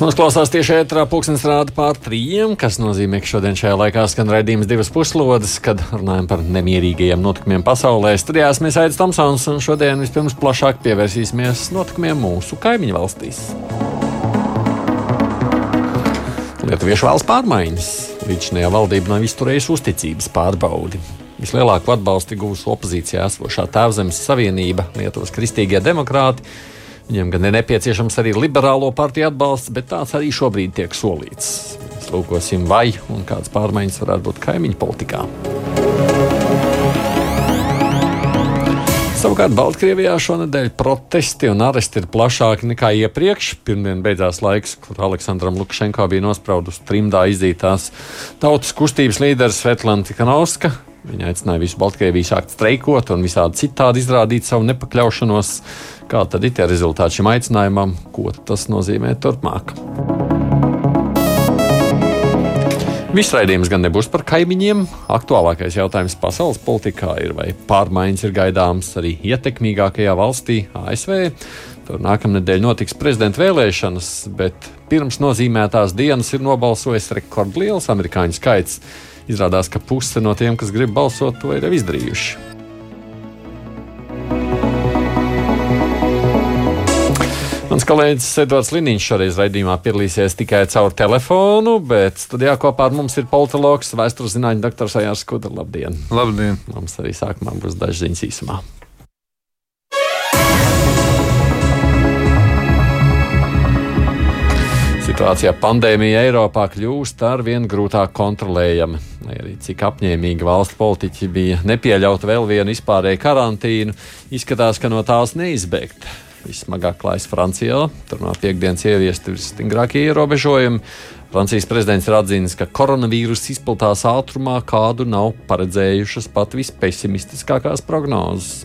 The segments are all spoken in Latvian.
Kas mums klausās tieši ētrā, pūkstens rāda pār trījiem, kas nozīmē, ka šodien šajā laikā skan raidījums divas puslodes, kad runājam par nemierīgajiem notikumiem pasaulē. Studijās mēs aizsam Tomsons, un šodien vispirms plašāk pievērsīsimies notikumiem mūsu kaimiņu valstīs. Lietuviešu valsts pārmaiņas. Līdzinājā valdība nav izturējusi uzticības pārbaudi. Vislielāko atbalstu guvusi opozīcijā esošā Tēvzemes Savienība, Lietuvas kristīgie demokrāti. Viņiem gan ir nepieciešams arī liberālo partiju atbalsts, bet tāds arī šobrīd tiek solīts. Mēs lūkosim, vai un kādas pārmaiņas varētu būt kaimiņu politikā. Savukārt Baltkrievijā šonadēļ protesti un aresti ir plašāki nekā iepriekš. Pirmdien beidzās laiks, kur Aleksandram Lukašenko bija nospraudus trimdā izdītās tautas kustības līderis Svetlana Tikanovska. Viņa aicināja visu Baltkrieviju sākt streikot un visādi citādi izrādīt savu nepakļaušanos. Kā tad ir tie rezultāti šim aicinājumam, ko tas nozīmē turpmāk? Viss raidījums gan nebūs par kaimiņiem. Aktuālākais jautājums pasaules politikā ir, vai pārmaiņas ir gaidāmas arī ietekmīgākajā valstī, ASV. Tur nākamnedēļ notiks prezidenta vēlēšanas, bet pirms nozīmētās dienas ir nobalsojis rekordliels amerikāņu skaits. Izrādās, ka puse no tiem, kas grib balsot, to ir izdarījuši. Mans kolēģis Edvards Liniņš šoreiz raidījumā piedalīsies tikai caur telefonu, bet studijā kopā ar mums ir politologs, vēstures zinātņu doktors Ajārs Skudra. Labdien! Labdien! Mums arī sākumā būs dažas ziņas īsumā. Situācijā pandēmija Eiropā kļūst ar vien grūtāk kontrolējama. Lai arī cik apņēmīgi valsts politiķi bija nepieļaut vēl vienu vispārēju karantīnu, izskatās, ka no tās neizbēgt. Vismagāk klājas Francijā. Tur no piekdienas ieviesti visstingrākie ierobežojumi. Francijas prezidents ir atzīmis, ka koronavīruss izplatās ātrumā, kādu nav paredzējušas pat vispesimistiskākās prognozes.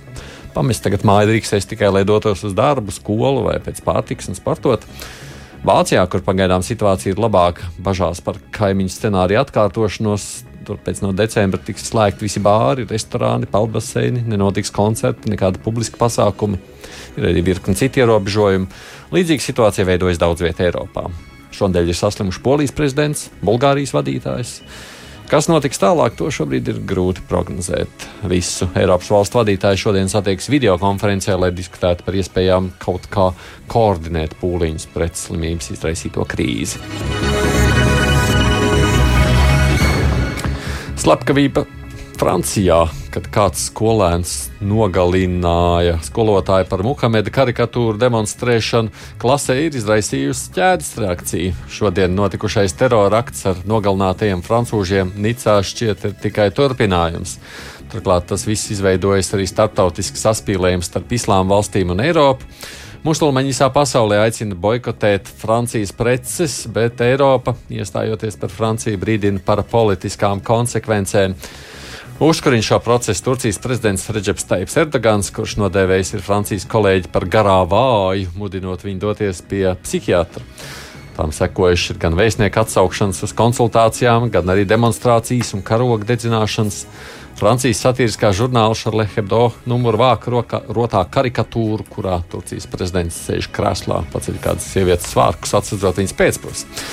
Pamest tagad māju drīkstēs tikai, lai dotos uz darbu, skolu vai pēc pārtikas un sportot. Vācijā, kur pagaidām situācija ir labāka, bažās par kaimiņu scenāriju atkārtošanos. Tur pēc no decembra tiks slēgti visi bāri, restorāni, peldbaseini, nenotiks koncerti, nekāda publiska pasākuma. Ir arī virkni citu ierobežojumu. Līdzīga situācija veidojas daudz vietā Eiropā. Šonadēļ ir saslimuši Polijas prezidents, Bulgārijas vadītājs. Kas notiks tālāk, to šobrīd ir grūti prognozēt. Visu Eiropas valstu vadītāju šodien satiekas video konferencē, lai diskutētu par iespējām kaut kā koordinēt pūliņus pret slimības izraisīto krīzi. Slepkavība Francijā, kad kāds skolēns nogalināja skolotāju par Muhameda karikatūru demonstrēšanu, klasē ir izraisījusi ķēdes reakciju. Šodien notikušais terorakts ar nogalinātajiem francūžiem Nicā šķiet ir tikai turpinājums. Turklāt tas viss izveidojas arī starptautisks saspīlējums starp islāma valstīm un Eiropu. Musulmaņi visā pasaulē aicina boikotēt Francijas preces, bet Eiropa, iestājoties par Franciju, brīdina par politiskām konsekvencēm. Uzkurina šo procesu Turcijas prezidents Reģeps Taips Erdogans, kurš nodēvējis ir Francijas kolēģi par garā vāju, mudinot viņu doties pie psihiatra. Tām sekojuši ir gan vēstnieku atsaukšanas uz konsultācijām, gan arī demonstrācijas un karoga dedzināšanas. Francijas satīriskā žurnāla Šarle Hebdo numuru vāka rokā, rotā karikatūru, kurā Turcijas prezidents sēž krēslā, paceļ kādas sievietes svārkus, atsedzot viņas pēcpusē.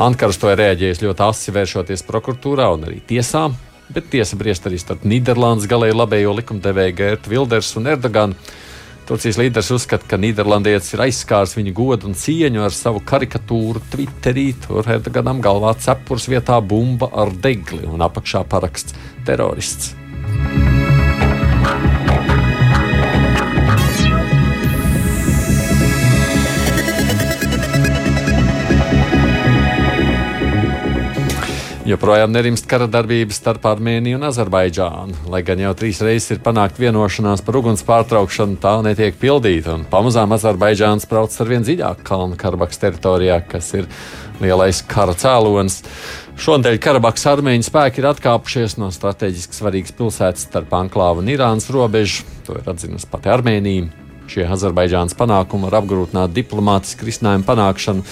Ankara to ir reaģējis ļoti asi, vēršoties prokuratūrā un arī tiesām bet tiesa briest arī starp Nīderlandes galēji labējo likumdevēju Gērtu Vilders un Erdoganu. Turcijas līderis uzskata, ka Nīderlandietis ir aizskārs viņa godu un cieņu ar savu karikatūru Twitterī. Tur Erdoganam galvā cepures vietā bumba ar degli un apakšā paraksts terorists. Joprojām nerimst kara darbības starp Armēniju un Azerbaidžānu. Lai gan jau trīs reizes ir panākt vienošanās par uguns pārtraukšanu, tā netiek pildīta. Pamazām Azerbaidžāns brauc ar vien dziļāk Kalnu Karabahas teritorijā, kas ir lielais kara cēlonis. Šodien Karabahas armēņu spēki ir atkāpušies no strateģiski svarīgas pilsētas starp Anklāvu un Irānas robežu. To ir atzinusi pati Armēnija. Šie Azerbaidžānas panākumi var apgrūtināt diplomātisku risinājumu panākšanu.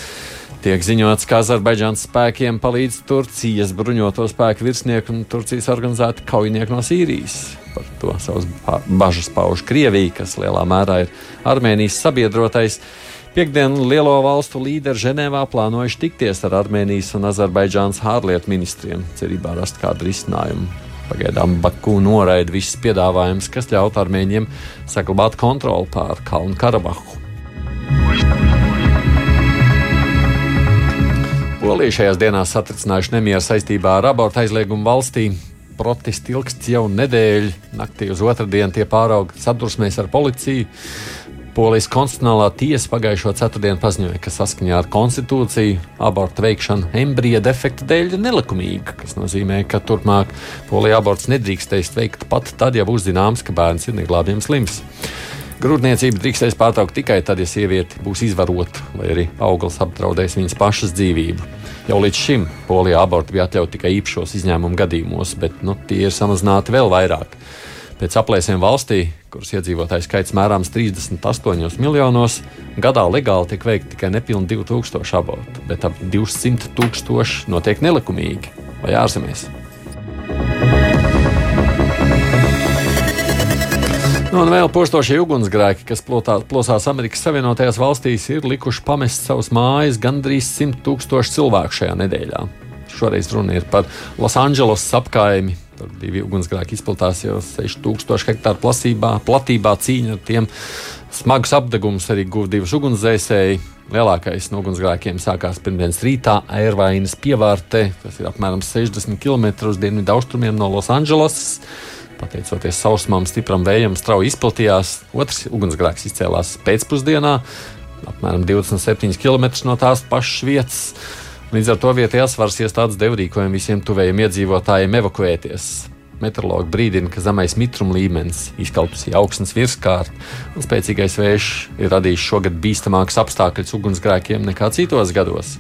Tiek ziņots, ka Azerbaidžānas spēkiem palīdz Turcijas bruņoto spēku virsnieki un Turcijas organizēti kaujinieki no Sīrijas. Par to savas bažas pauž Krievija, kas lielā mērā ir Armēnijas sabiedrotais. Piektdien lielo valstu līderi Ženēvā plānojuši tikties ar Armēnijas un Azerbaidžānas ārlietu ministriem, cerībā rast kādu risinājumu. Pagaidām Baku noraida visus piedāvājumus, kas ļautu armēņiem saglabāt kontroli pār Kalnu Karabahu. Polija šajās dienās satricinājuši nemieru saistībā ar abortu aizliegumu valstī. Protesti ilgst jau nedēļu. Naktī uz otrdienu tie pārauga sadursmēs ar policiju. Polijas konstitucionālā tiesa pagājušo ceturtdienu paziņoja, ka saskaņā ar konstitūciju abortu veikšana embrija defekta dēļ ir nelikumīga, kas nozīmē, ka turpmāk Polija aborts nedrīkstēs veikt pat tad, ja būs zināms, ka bērns ir neglābjams slims. Grūtniecība drīkstēs pārtraukt tikai tad, ja sieviete būs izvarota vai arī auglis apdraudēs viņas pašas dzīvību. Jau līdz šim Polijā aborti bija atļauti tikai īpašos izņēmumu gadījumos, bet nu, tie ir samazināti vēl vairāk. Pēc aplēsēm valstī, kuras iedzīvotāju skaits mērāms 38 miljonos, gadā legāli tiek veikti tikai nepilni 2000 abortu, bet ap 200 tūkstoši notiek nelikumīgi vai ārzemēs. Nu, un vēl postošie ugunsgrēki, kas plotā, plosās Amerikas Savienotajās valstīs, ir likuši pamest savas mājas gandrīz 100 tūkstoši cilvēku šajā nedēļā. Šoreiz runa ir par Losandželosas apkaimi, Tur divi ugunsgrēki izplatās jau 6000 hektāru plasībā, platībā cīņa ar tiem. Smagus apdegumus arī guva divas ugunsdzēsēji. Lielākais no ugunsgrēkiem sākās pirmdienas rītā Airvainas pievārtē, kas ir apmēram 60 km uz dienvidu austrumiem no Losandželosas. Pateicoties sausumam, stipram vējam, strauji izplatījās. Otrs ugunsgrēks izcēlās pēcpusdienā, apmēram 27 km no tās pašas vietas. Līdz ar to vietējās varas iestādes deva rīkojumu visiem tuvējiem iedzīvotājiem evakuēties. Meteorologi brīdina, ka zemais mitruma līmenis, izkalpusī augsnes virskārta un spēcīgais vējš ir radījis šogad bīstamākus apstākļus ugunsgrēkiem nekā citos gados.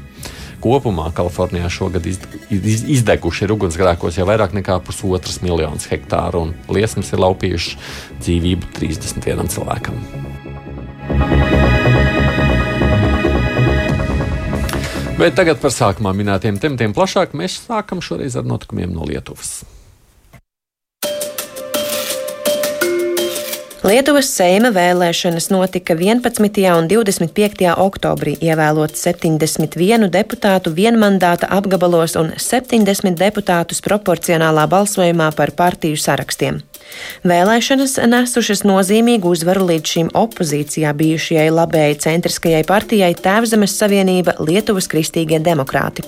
Kopumā Kalifornijā šogad izdeguši ir ugunsgrēkos jau vairāk nekā pusotras miljonus hektāru, un liesmas ir laupījušas dzīvību 31 cilvēkam. Bet tagad par sākumā minētiem tematiem plašāk mēs sākam šoreiz ar notikumiem no Lietuvas. Lietuvas Seima vēlēšanas notika 11. un 25. oktobrī, ievēlot 71 deputātu vienmandāta apgabalos un 70 deputātus proporcionālā balsojumā par partiju sarakstiem. Vēlēšanas nesušas nozīmīgu uzvaru līdz šim opozīcijā bijušajai labējai centriskajai partijai Tēvzemes Savienība Lietuvas Kristīgie demokrāti.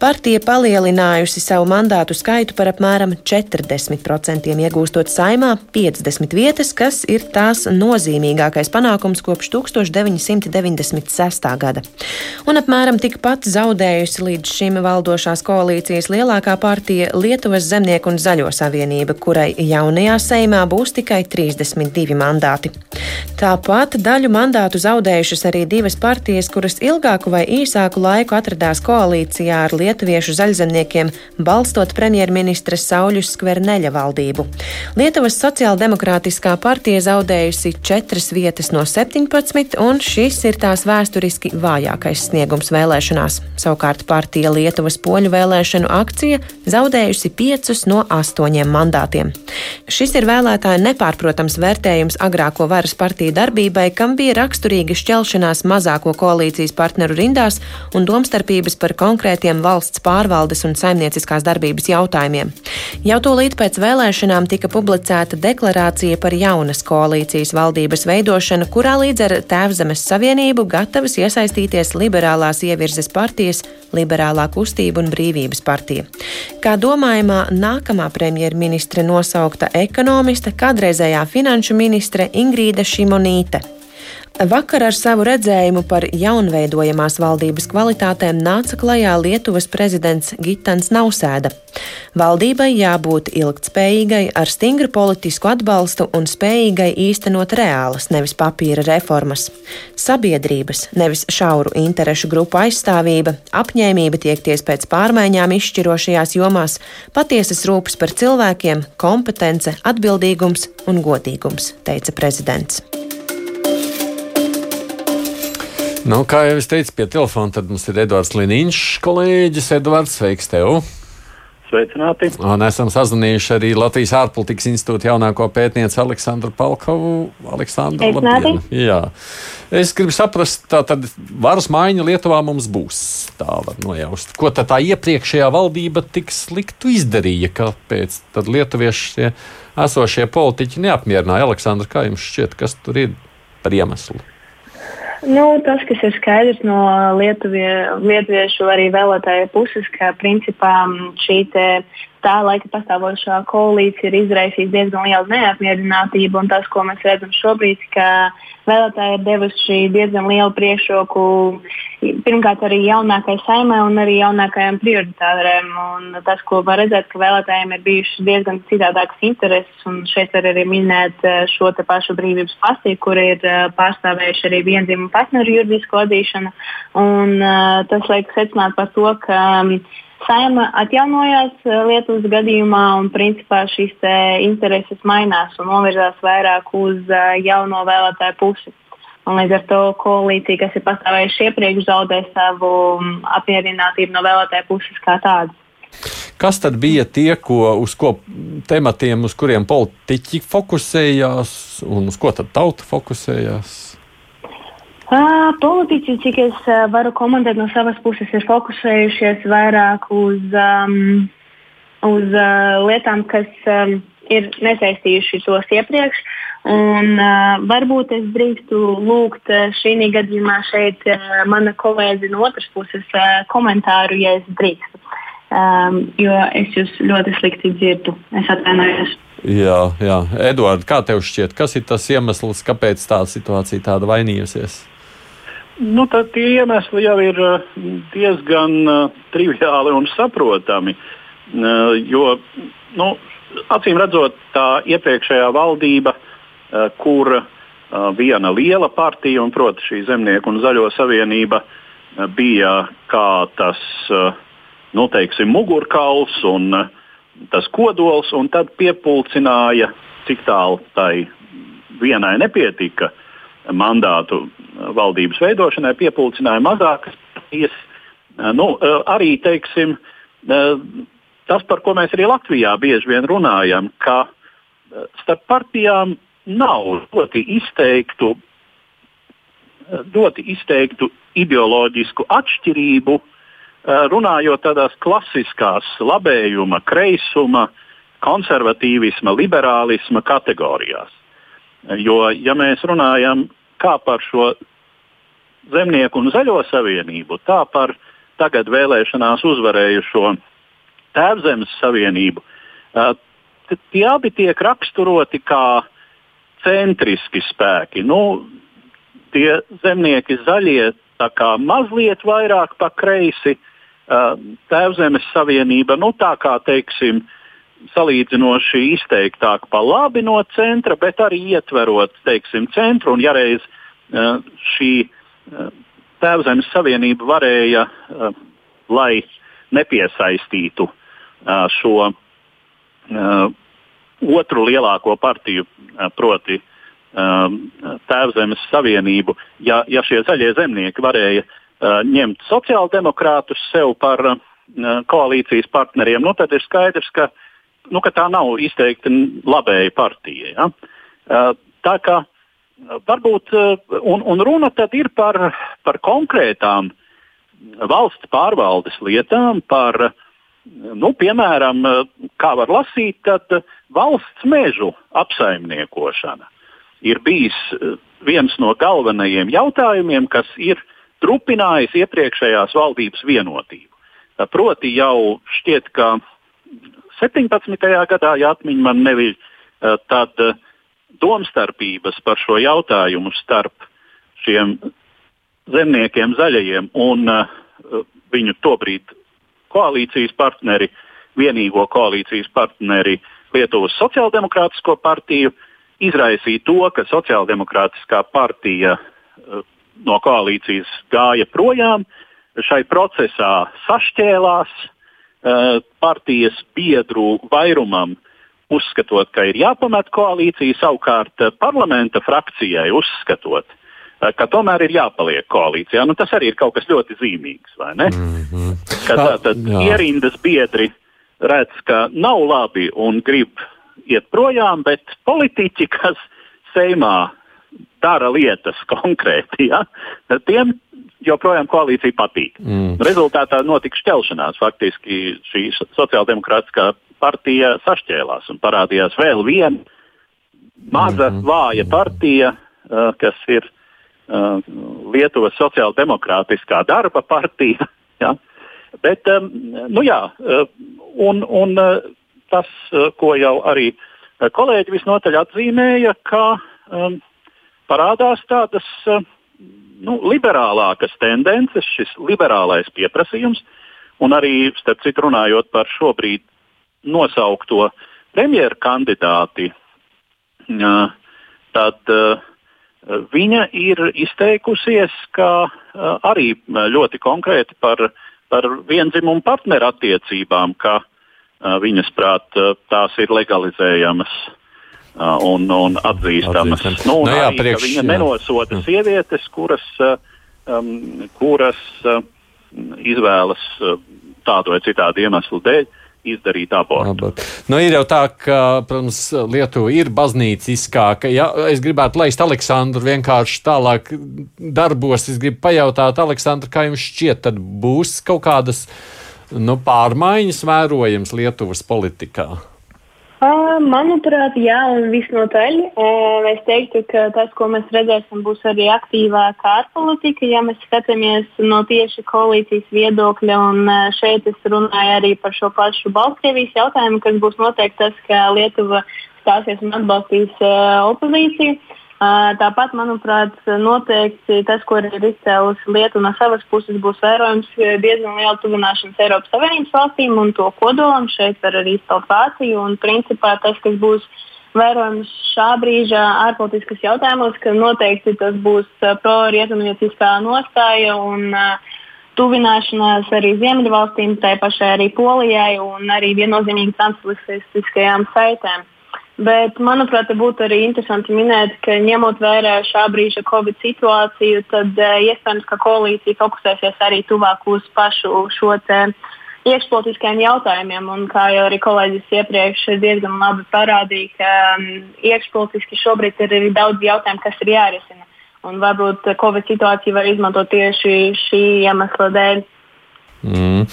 Partija palielinājusi savu mandātu skaitu par apmēram 40%, iegūstot saimā 50 vietas, kas ir tās nozīmīgākais panākums kopš 1996. gada. Un apmēram tikpat zaudējusi līdz šim valdošās koalīcijas lielākā partija Lietuvas Zemnieku un Zaļo savienība, kurai jaunajā jaunajā saimā būs tikai 32 mandāti. Tāpat daļu mandātu zaudējušas arī divas partijas, kuras ilgāku vai īsāku laiku atradās koalīcijā ar lietuviešu zaļzemniekiem, balstot premjerministra Sauļus Skverneļa valdību. Lietuvas sociāldemokrātiskā partija zaudējusi četras vietas no 17, un šis ir tās vēsturiski vājākais sniegums vēlēšanās. Savukārt partija Lietuvas poļu vēlēšanu akcija zaudējusi piecus no astoņiem mandātiem. Šis ir vēlētāju nepārprotams vērtējums agrāko varas partiju darbībai, kam bija raksturīga šķelšanās mazāko koalīcijas partneru rindās un domstarpības par konkrētiem valsts pārvaldes un saimnieciskās darbības jautājumiem. Jau tūlīt pēc vēlēšanām tika publicēta deklarācija par jaunas koalīcijas valdības veidošanu, kurā līdz ar Tēvzemes Savienību gatavas iesaistīties liberālās ievirzes partijas, liberālā kustība un brīvības partija. Kā domājamā nākamā premjerministre nosaukta ekonomiste, kādreizējā finanšu ministre Ingrīda Šimonīte. Vakar ar savu redzējumu par jaunveidojamās valdības kvalitātēm nāca klajā Lietuvas prezidents Gitans Nausēda. Valdībai jābūt ilgtspējīgai, ar stingru politisku atbalstu un spējīgai īstenot reālas, nevis papīra reformas. Sabiedrības, nevis šauru interešu grupu aizstāvība, apņēmība tiekties pēc pārmaiņām izšķirošajās jomās, patiesas rūpes par cilvēkiem, kompetence, atbildīgums un godīgums, teica prezidents. Nu, kā jau es teicu, pie telefona tad mums ir Edvards Liniņš, kolēģis Edvards. Sveiks tev! Sveicināti! Un esam sazvanījuši arī Latvijas ārpolitikas institūta jaunāko pētnieci Aleksandru Palkovu. Aleksandru, labdien! Jā. Es gribu saprast, tā tad varas maiņa Lietuvā mums būs. Tā var nojaust. Ko tad tā iepriekšējā valdība tik sliktu izdarīja, kāpēc tad lietuvieši esošie politiķi neapmierināja? Aleksandra, kā jums šķiet, kas tur ir par iemeslu? Nu, tas, kas ir skaidrs no Lietuvie, lietuviešu arī vēlētāju puses, ka principā šī tā laika pastāvošā koalīcija ir izraisījusi diezgan lielu neapmierinātību. Tas, ko mēs redzam šobrīd, ka vēlētāji ir devuši diezgan lielu priekšroku pirmkārt arī jaunākai saimai un arī jaunākajām prioritārēm. Un tas, ko var redzēt, ka vēlētājiem ir bijušas diezgan citādākas intereses. Šeit var arī minēt eh, šo pašu brīvības pastī, kur ir eh, pārstāvējuši arī vienzimumu partneru juridisko atzīšanu. Un, uh, tas liek secināt par to, ka Saima atjaunojās Lietuvas gadījumā, un principā šīs intereses mainās un novirzās vairāk uz jauno vēlētāju pusi. Un līdz ar to koalīcija, kas ir pastāvējusi iepriekš, zaudē savu mm, apmierinātību no vēlētāju puses kā tādas. Kas tad bija tie, ko, uz ko tematiem, uz kuriem politiķi fokusējās, un uz ko tad tauta fokusējās? Uh, politiķi, cik es uh, varu komentēt no savas puses, ir fokusējušies vairāk uz, um, uz uh, lietām, kas um, ir nesaistījuši tos iepriekš. Un, uh, varbūt es drīkstu lūgt uh, šī gadījumā šeit uh, mana kolēģi no otras puses uh, komentāru, ja es drīkstu. Um, jo es jūs ļoti slikti dzirdu. Es atvainojos. Jā, jā. Eduards, kā tev šķiet, kas ir tas iemesls, kāpēc tā situācija tāda vainījusies? Nu, tie iemesli jau ir diezgan uh, triviāli un saprotami. Uh, jo, nu, acīm redzot, tā iepriekšējā valdība Eh, kur eh, viena liela partija, un proti šī Zemnieku un Zaļo savienība, eh, bija kā tas nu, teiksim, mugurkauls un tas kodols, un tad piepulcināja, cik tālu tai vienai nepietika mandātu valdības veidošanai, piepulcināja mazākas partijas. Nu, arī teiksim, tas, par ko mēs arī Latvijā bieži vien runājam, ka starp partijām nav ļoti izteiktu, ļoti izteiktu ideoloģisku atšķirību, runājot tādās klasiskās labējuma, kreisuma, konservatīvisma, liberālisma kategorijās. Jo, ja mēs runājam kā par šo zemnieku un zaļo savienību, tā par tagad vēlēšanās uzvarējušo tēvzemes savienību, tie abi tiek raksturoti kā uh, centriski spēki. Nu, tie zemnieki zaļie mazliet vairāk pa kreisi, uh, Tēvzemes savienība, nu tā kā teiksim, salīdzinoši izteiktāk pa labi no centra, bet arī ietverot teiksim, centru. Un, ja reiz uh, šī uh, Tēvzemes savienība varēja, uh, lai nepiesaistītu uh, šo uh, otru lielāko partiju, proti Tēvzemes Savienību, ja, ja šie zaļie zemnieki varēja ņemt sociāldemokrātus sev par koalīcijas partneriem, nu, tad ir skaidrs, ka, nu, ka tā nav izteikti labēja partija. Ja? Tā kā varbūt, un, un runa tad ir par, par konkrētām valsts pārvaldes lietām, par uh, nu, piemēram, kā var lasīt, tad valsts mežu apsaimniekošana ir bijis viens no galvenajiem jautājumiem, kas ir trupinājis iepriekšējās valdības vienotību. Proti jau šķiet, ka 17. gadā, ja atmiņa man neviļ, eh, tad domstarpības par šo jautājumu starp šiem zemniekiem, zaļajiem un uh, viņu tobrīd koalīcijas partneri, vienīgo koalīcijas partneri Lietuvas Sociāldemokrātisko partiju, izraisīja to, ka Sociāldemokrātiskā partija no koalīcijas gāja projām, šai procesā sašķēlās uh, partijas biedru vairumam, uzskatot, ka ir jāpamet koalīcija, savukārt parlamenta frakcijai uzskatot, Eh, ka tomēr ir jāpaliek koalīcijā. Nu, tas arī ir kaut kas ļoti zīmīgs. Mm -hmm. Kad tā, tad Jā. ierindas biedri redz, ka nav labi un grib iet projām, bet politiķi, kas Seimā dara lietas konkrēti, ja, tiem joprojām koalīcija patīk. Mm. Rezultātā notika šķelšanās. Faktiski šī sociāldemokrātiskā partija sašķēlās un parādījās vēl viena maza, mm -hmm. vāja partija, uh, kas ir Uh, Lietuvas sociāldemokrātiskā darba partija. Ja? Bet, um, nu jā, un, un tas, ko jau arī kolēģi visnotaļ atzīmēja, ka um, parādās tādas nu, liberālākas tendences, šis liberālais pieprasījums, un arī, starp citu, runājot par šobrīd nosaukto premjeru kandidāti, tad uh, Viņa ir izteikusies arī ļoti konkrēti par, par vienzimumu partneru attiecībām, ka viņas prāt tās ir legalizējamas un, un atzīstamas. atzīstamas. Nu, no nu jā, arī, priekš, viņa jā. nenosoda jā. sievietes, kuras, um, kuras uh, izvēlas uh, tādu vai citādu iemeslu dēļ izdarīt abortu. Abort. Nu, ir jau tā, ka, protams, Lietuva ir baznīciskā, ka, ja es gribētu laist Aleksandru vienkārši tālāk darbos, es gribu pajautāt, Aleksandra, kā jums šķiet, tad būs kaut kādas nu, pārmaiņas vērojams Lietuvas politikā? Manuprāt, jā, un visnotaļ. Es teiktu, ka tas, ko mēs redzēsim, būs arī aktīvāka ārpolitika, ja mēs skatāmies no tieši koalīcijas viedokļa. Un šeit es runāju arī par šo pašu Baltkrievijas jautājumu, kas būs noteikti tas, ka Lietuva stāsies un atbalstīs opozīciju. Tāpat, manuprāt, noteikti tas, ko ir izcēlusi Lietuva no savas puses, būs vērojams diezgan liela tuvināšanās Eiropas Savienības valstīm un to kodolam. Šeit var arī izcelt Vāciju. Un, principā, tas, kas būs vērojams šā brīža ārpolitiskas jautājumos, ka noteikti tas būs pro-rietumnieciskā nostāja un uh, tuvināšanās arī Ziemeļvalstīm, tai pašai arī Polijai un arī viennozīmīgi transatlantiskajām saitēm. Bet, manuprāt, būtu arī interesanti minēt, ka ņemot vērā šā brīža Covid situāciju, tad uh, iespējams, ka koalīcija fokusēsies arī tuvāk uz pašu šo iekšpolitiskajiem jautājumiem. Un, kā jau arī kolēģis iepriekš diezgan labi parādīja, ka um, iekšpolitiski šobrīd ir arī daudz jautājumu, kas ir jārisina. Un varbūt Covid situāciju var izmantot tieši šī iemesla dēļ. Mm.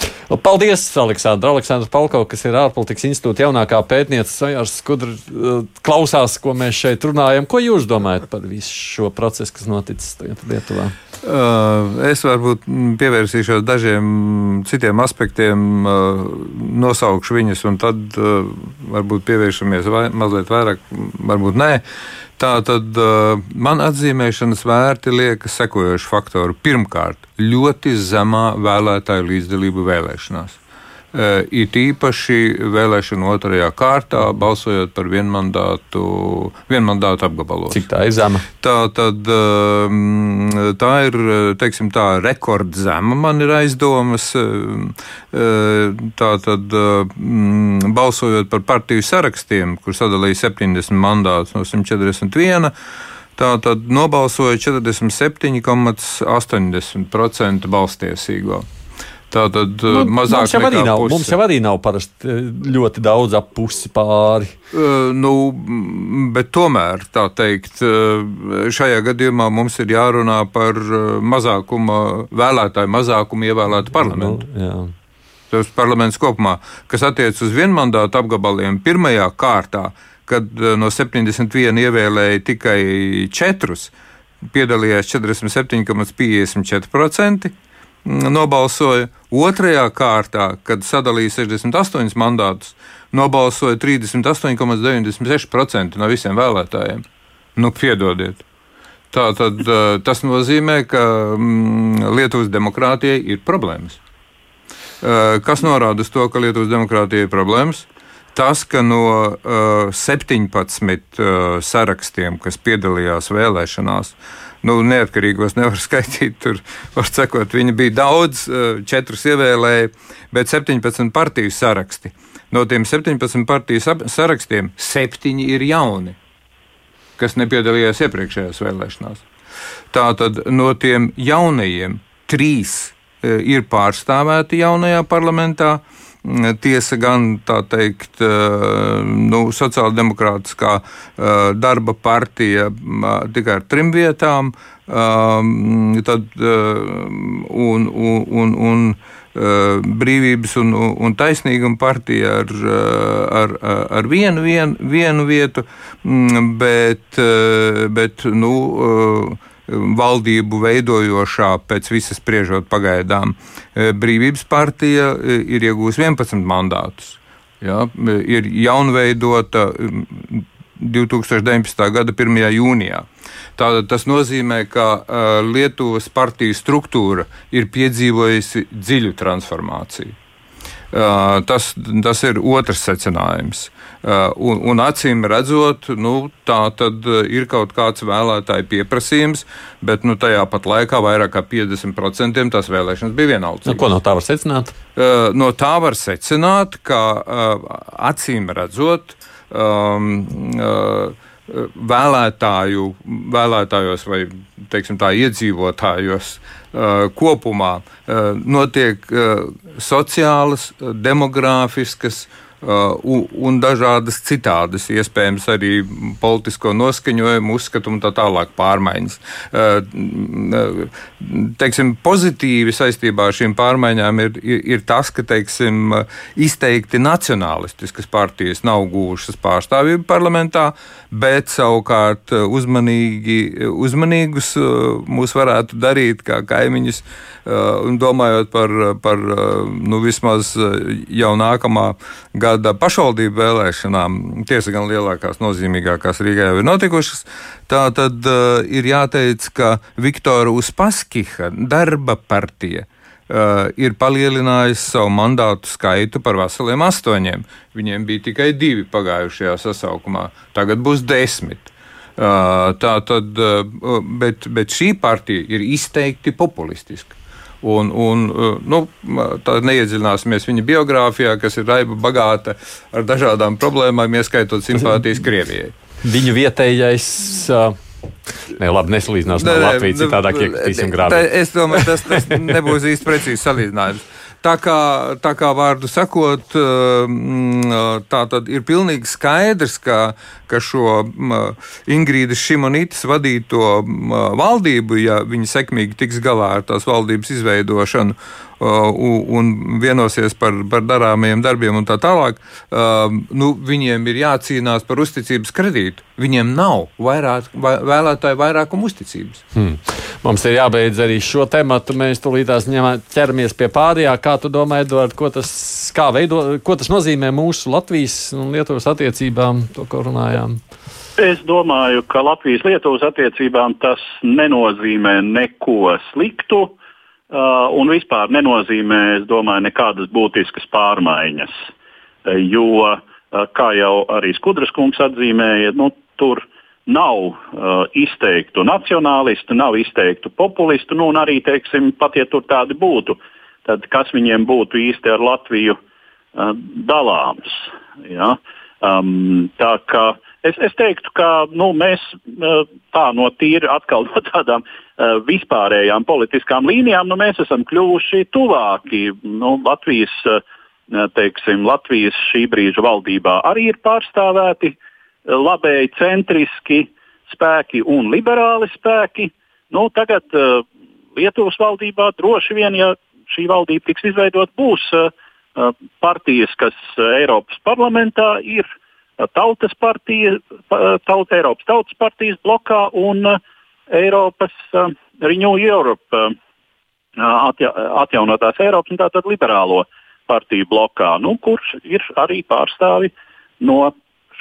Paldies, Aleksandra. Aleksandra Palko, kas ir ārpolitikas institūta jaunākā pētniece, Sajārs Skudra, uh, klausās, ko mēs šeit runājam. Ko jūs domājat par visu šo procesu, kas noticis tagad Lietuvā? Uh, es varbūt pievērsīšos dažiem citiem aspektiem, uh, nosaukšu viņus, un tad varbūt pievēršamies vai, mazliet vairāk, varbūt nē. Tā tad uh, man atzīmēšanas vērti liekas sekojoši faktori. Pirmkārt, ļoti zemā vēlētāju līdzdalība vēlēšanās. Uh, it īpaši vēlēšanu otrajā kārtā, balsojot par vienmandātu, vienmandātu apgabalos. Cik tā ir zema? Tā, tad, uh, tā ir teiksim, tā rekordzema, man ir aizdomas. Uh, tā tad, mm, balsojot par partiju sarakstiem, kur sadalīja 70 mandātus no 141. Tā tad nobalsoja 47,80% balstiesīgo. Tātad nu, mazāk mums jau, arī nav, pusi. mums jau arī nav parasti ļoti daudz ap pusi pāri. Uh, nu, bet tomēr, tā teikt, šajā gadījumā mums ir jārunā par mazākuma vēlētāju, mazākumu ievēlētu parlamentu. Nu, jā tas parlaments kopumā, kas attiecas uz vienmandātu apgabaliem, pirmajā kārtā, kad eh, no 71 ievēlēja tikai 4, piedalījās 47,54%. Nobalsoja otrajā kārtā, kad sadalīja 68 mandātus, nobalsoja 38,96% no visiem vēlētājiem. Nu, piedodiet. Tā tad tas nozīmē, ka mm, Lietuvas demokrātijai ir problēmas. Kas norāda uz to, ka Lietuvas demokrātijai ir problēmas? Tas, ka no uh, 17 uh, sarakstiem, kas piedalījās vēlēšanās, nu, neatkarīgos nevar skaitīt, tur var sekot, viņi bija daudz, uh, četrus ievēlēja, bet 17 partiju saraksti. No tiem 17 partiju sarakstiem septiņi ir jauni kas nepiedalījās iepriekšējās vēlēšanās. Tātad no tiem jaunajiem trīs e, ir pārstāvēti jaunajā parlamentā. Tiesa gan tā teikt, nu, sociāldemokrātiskā darba partija tikai ar trim vietām, tad, un, un, un, un brīvības un, un taisnīguma partija ar, ar, ar vienu, vienu, vienu vietu, bet, bet nu, valdību veidojošā, pēc visas spriežot pagaidām, brīvības partija ir iegūst 11 mandātus. Ja, ir jaunveidota 2019. gada 1. jūnijā. Tātad tas nozīmē, ka uh, Lietuvas partiju struktūra ir piedzīvojusi dziļu transformāciju. Uh, tas, tas ir otrs secinājums. Uh, un, un acīm redzot, nu, tā tad ir kaut kāds vēlētāju pieprasījums, bet nu, tajā pat laikā vairāk kā 50% tās vēlēšanas bija vienalga. Nu, ko no tā var secināt? Uh, no tā var secināt, ka acīm redzot, um, vēlētāju, vēlētājos vai teiksim, tā, iedzīvotājos uh, kopumā uh, notiek uh, sociālas, demogrāfiskas, Uh, un dažādas citādas, iespējams, arī politisko noskaņojumu, uzskatu un tā tālāk pārmaiņas. Uh, teiksim, pozitīvi saistībā ar šīm pārmaiņām ir, ir, ir tas, ka teiksim, izteikti nacionālistiskas partijas nav gūšas pārstāvību parlamentā, bet savukārt uzmanīgi, uzmanīgus uh, mūs varētu darīt kā kaimiņus, un domājot par, par nu, vismaz jau nākamā gada gada pašvaldību vēlēšanām, tiesa gan lielākās, nozīmīgākās Rīgā jau ir notikušas, tā tad uh, ir jāteic, ka Viktora Uspaskiha darba partija uh, ir palielinājusi savu mandātu skaitu par veseliem astoņiem. Viņiem bija tikai divi pagājušajā sasaukumā, tagad būs desmit. Uh, tā tad, uh, bet, bet šī partija ir izteikti populistiska. Un, un, uh, nu, tā neiedziļināsimies viņa biogrāfijā, kas ir raiba bagāta ar dažādām problēmām, ieskaitot simpātijas Krievijai. Viņu vietējais. Uh... Nē, labi, nesalīdzināsim ar Latviju. Citādāk iekritīsim grāmatā. Es domāju, tas, tas nebūs īsti precīzs salīdzinājums. Tā kā, tā kā vārdu sakot, uh, tā tad ir pilnīgi skaidrs, ka, ka šo Ingrīdas Šimonītas vadīto valdību, ja viņi sekmīgi tiks galā ar tās valdības izveidošanu, un vienosies par, par darāmajiem darbiem un tā tālāk, nu, viņiem ir jācīnās par uzticības kredītu. Viņiem nav vairāk, vēlētāju vairākuma uzticības. Hmm. Mums ir jābeidz arī šo tematu. Mēs tūlītās ķeramies pie pārējā. Kā tu domā, Edvard, ko tas, veido, ko tas nozīmē mūsu Latvijas un Lietuvas attiecībām, to, ko runājām? Es domāju, ka Latvijas-Lietuvas attiecībām tas nenozīmē neko sliktu. Uh, un vispār nenozīmē, es domāju, nekādas būtiskas pārmaiņas. Uh, jo, uh, kā jau arī Skudras kungs atzīmēja, nu, tur nav uh, izteiktu nacionālistu, nav izteiktu populistu, nu, un arī, teiksim, pat ja tur tādi būtu, tad kas viņiem būtu īsti ar Latviju uh, dalāms. Ja? Um, tā kā es, es teiktu, ka nu, mēs uh, tā no tīri atkal no tādām uh, vispārējām politiskām līnijām, nu, mēs esam kļuvuši tuvāki. Nu, Latvijas, eh, teiksim, Latvijas šī brīža valdībā arī ir pārstāvēti eh, labēji centriski spēki un liberāli spēki. Nu, tagad uh, Lietuvas valdībā droši vien, ja šī valdība tiks izveidot, būs uh, partijas, kas Eiropas parlamentā ir Tautas partija, taut, Eiropas Tautas partijas blokā un Eiropas uh, Renew Europe, uh, atja, atjaunotās Eiropas un tātad liberālo partiju blokā, nu, kurš ir arī pārstāvi no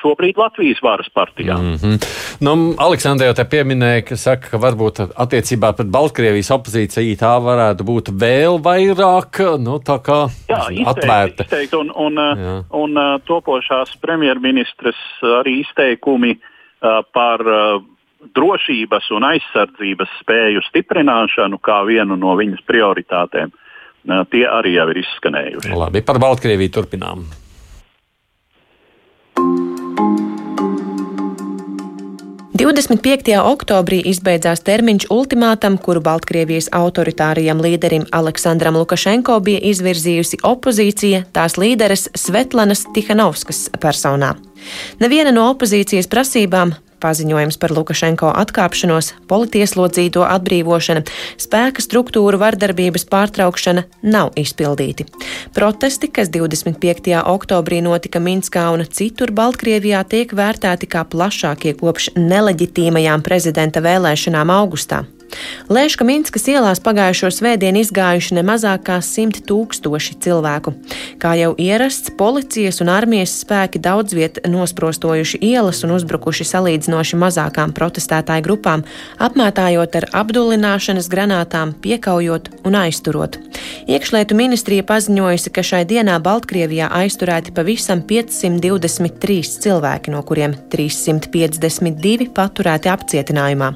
šobrīd Latvijas varas partijām. Mm -hmm. nu, Aleksandra jau te pieminēja, ka, saka, ka varbūt attiecībā pret Baltkrievijas opozīciju tā varētu būt vēl vairāk nu, Jā, izteikti, atvērta. Izteikti, un, un, Jā. un, un topošās premjerministres arī izteikumi uh, par uh, drošības un aizsardzības spēju stiprināšanu kā vienu no viņas prioritātēm. Uh, tie arī jau ir izskanējuši. Labi, par Baltkrieviju turpinām. 25. oktobrī izbeidzās termiņš ultimātam, kuru Baltkrievijas autoritārajam līderim Aleksandram Lukašenko bija izvirzījusi opozīcija tās līderes Svetlanas Tihanovskas personā. Neviena no opozīcijas prasībām paziņojums par Lukašenko atkāpšanos, politieslodzīto atbrīvošana, spēka struktūru vardarbības pārtraukšana nav izpildīti. Protesti, kas 25. oktobrī notika Minskā un citur Baltkrievijā, tiek vērtēti kā plašākie kopš neleģitīmajām prezidenta vēlēšanām augustā. Lēš, ka Minskas ielās pagājušo svētdienu izgājuši ne mazāk kā simt tūkstoši cilvēku. Kā jau ierasts, policijas un armijas spēki daudz viet nosprostojuši ielas un uzbrukuši salīdzinoši mazākām protestētāju grupām, apmētājot ar apdulināšanas granātām, piekaujot un aizturot. Iekšlietu ministrija paziņojusi, ka šai dienā Baltkrievijā aizturēti pavisam 523 cilvēki, no kuriem 352 paturēti apcietinājumā.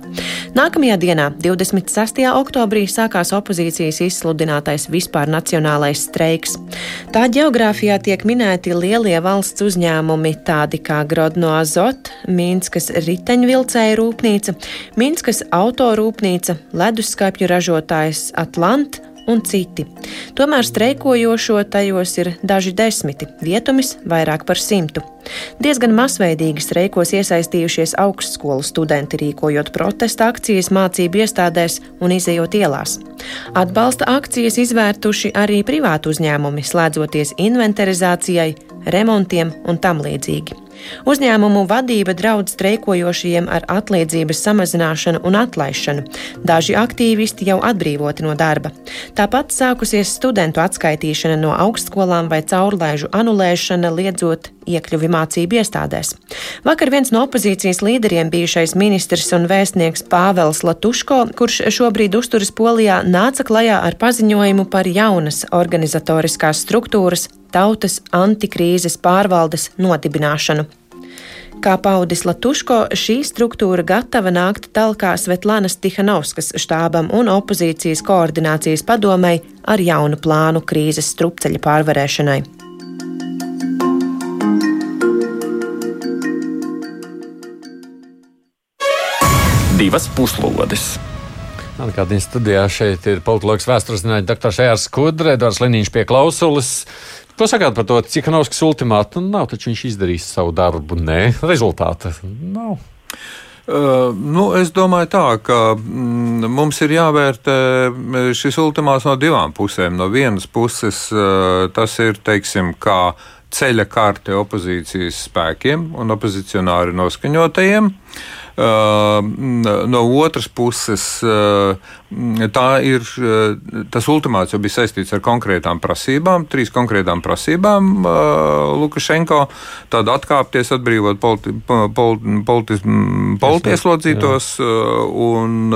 Nākamajā dienā 26. oktobrī sākās opozīcijas izsludinātais vispār nacionālais streiks. Tā geogrāfijā tiek minēti lielie valsts uzņēmumi, tādi kā Grodno Azot, Minskas riteņvilcēju rūpnīca, Minskas autorūpnīca, leduskapju ražotājs Atlant un citi. Tomēr streikojošo tajos ir daži desmiti, vietumis vairāk par simtu. Diezgan masveidīgi streikos iesaistījušies augstskolu studenti, rīkojot protesta akcijas mācību iestādēs un izējot ielās. Atbalsta akcijas izvērtuši arī privātu uzņēmumi, slēdzoties inventarizācijai, remontiem un tam līdzīgi. Uzņēmumu vadība draudz streikojošajiem ar atlīdzības samazināšanu un atlaišanu. Daži aktīvisti jau atbrīvoti no darba. Tāpat sākusies studentu atskaitīšana no augstskolām vai caurlaižu anulēšana, liedzot iekļuvi mācību iestādēs. Vakar viens no opozīcijas līderiem, bijušais ministrs un vēstnieks Pāvels Latuško, kurš šobrīd uzturas Polijā, nāca klajā ar paziņojumu par jaunas organizatoriskās struktūras tautas antikrīzes pārvaldes nodibināšanu. Kā paudis Latuško, šī struktūra gatava nākt talkā Svetlanas Tihanovskas štābam un opozīcijas koordinācijas padomei ar jaunu plānu krīzes strupceļa pārvarēšanai. Divas puslodes. Atgādījums studijā šeit ir politologs vēstures zinātņu dr. Ejārs Skudra, Edvards Liniņš pie klausulas. Ko sakāt par to Cikanovskas ultimātu? Nu, nav taču viņš izdarījis savu darbu. Nē, rezultāta nav. Uh, nu, es domāju, tā, ka mm, mums ir jāvērtē šis ultimāts no divām pusēm. No vienas puses, uh, tas ir teiksim, kā ceļa karte opozīcijas spēkiem un opozicionāri noskaņotajiem. Uh, No otras puses, tā ir, tas ultimāts jau bija saistīts ar konkrētām prasībām, trīs konkrētām prasībām Lukašenko. Tad atkāpties, atbrīvot politi, politi, politi, politieslodzītos un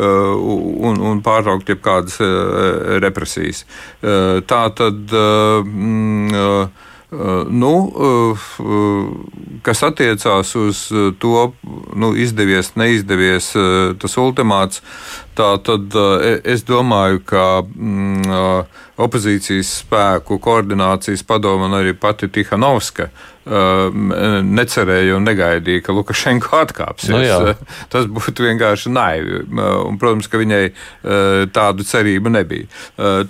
un, un pārtraukt jebkādas represijas. Tā tad. Mm, nu, uh, kas attiecās uz to, nu, izdevies, neizdevies tas ultimāts, tā tad es domāju, ka mm, opozīcijas spēku koordinācijas padoma un arī pati Tihanovska necerēja un negaidīja, ka Lukašenko atkāpsies. Nu, Tas būtu vienkārši naivi. Un, protams, ka viņai tādu cerību nebija.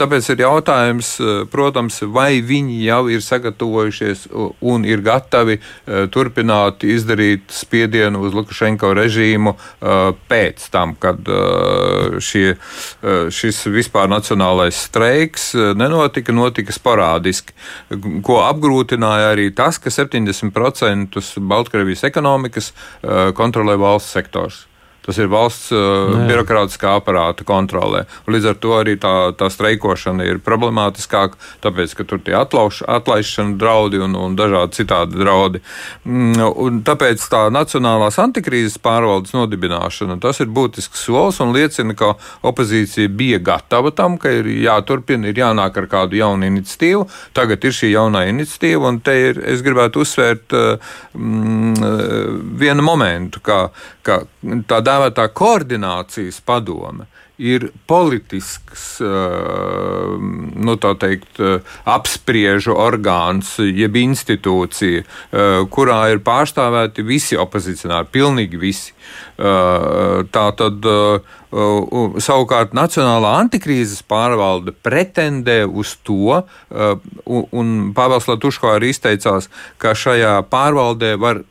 Tāpēc ir jautājums, protams, vai viņi jau ir sagatavojušies un ir gatavi turpināt izdarīt spiedienu uz Lukašenko režīmu pēc tam, kad šie, šis vispār nacionālais streiks nenotika, notika sporādiski, ko apgrūtināja arī tas, ka 70% Baltkrievijas ekonomikas kontrolē valsts sektors. Tas ir valsts uh, birokrātiskā aparāta kontrolē. Līdz ar to arī tā, tā streikošana ir problemātiskāka, tāpēc, ka tur tie atlauš, atlaišana draudi un, un dažādi citādi draudi. Mm, un tāpēc tā nacionālās antikrīzes pārvaldes nodibināšana, tas ir būtisks solis un liecina, ka opozīcija bija gatava tam, ka ir jāturpina, ir jānāk ar kādu jaunu iniciatīvu. Tagad ir šī jaunā iniciatīva, un te ir, es gribētu uzsvērt uh, mm, vienu momentu, ka, ka tā dēvētā koordinācijas padome ir politisks, nu, teikt, apspriežu orgāns, jeb institūcija, kurā ir pārstāvēti visi opozicionāri, pilnīgi visi. Tā tad savukārt Nacionālā antikrīzes pārvalde pretendē uz to, un Pāvils Latuško arī izteicās, ka šajā pārvaldē var,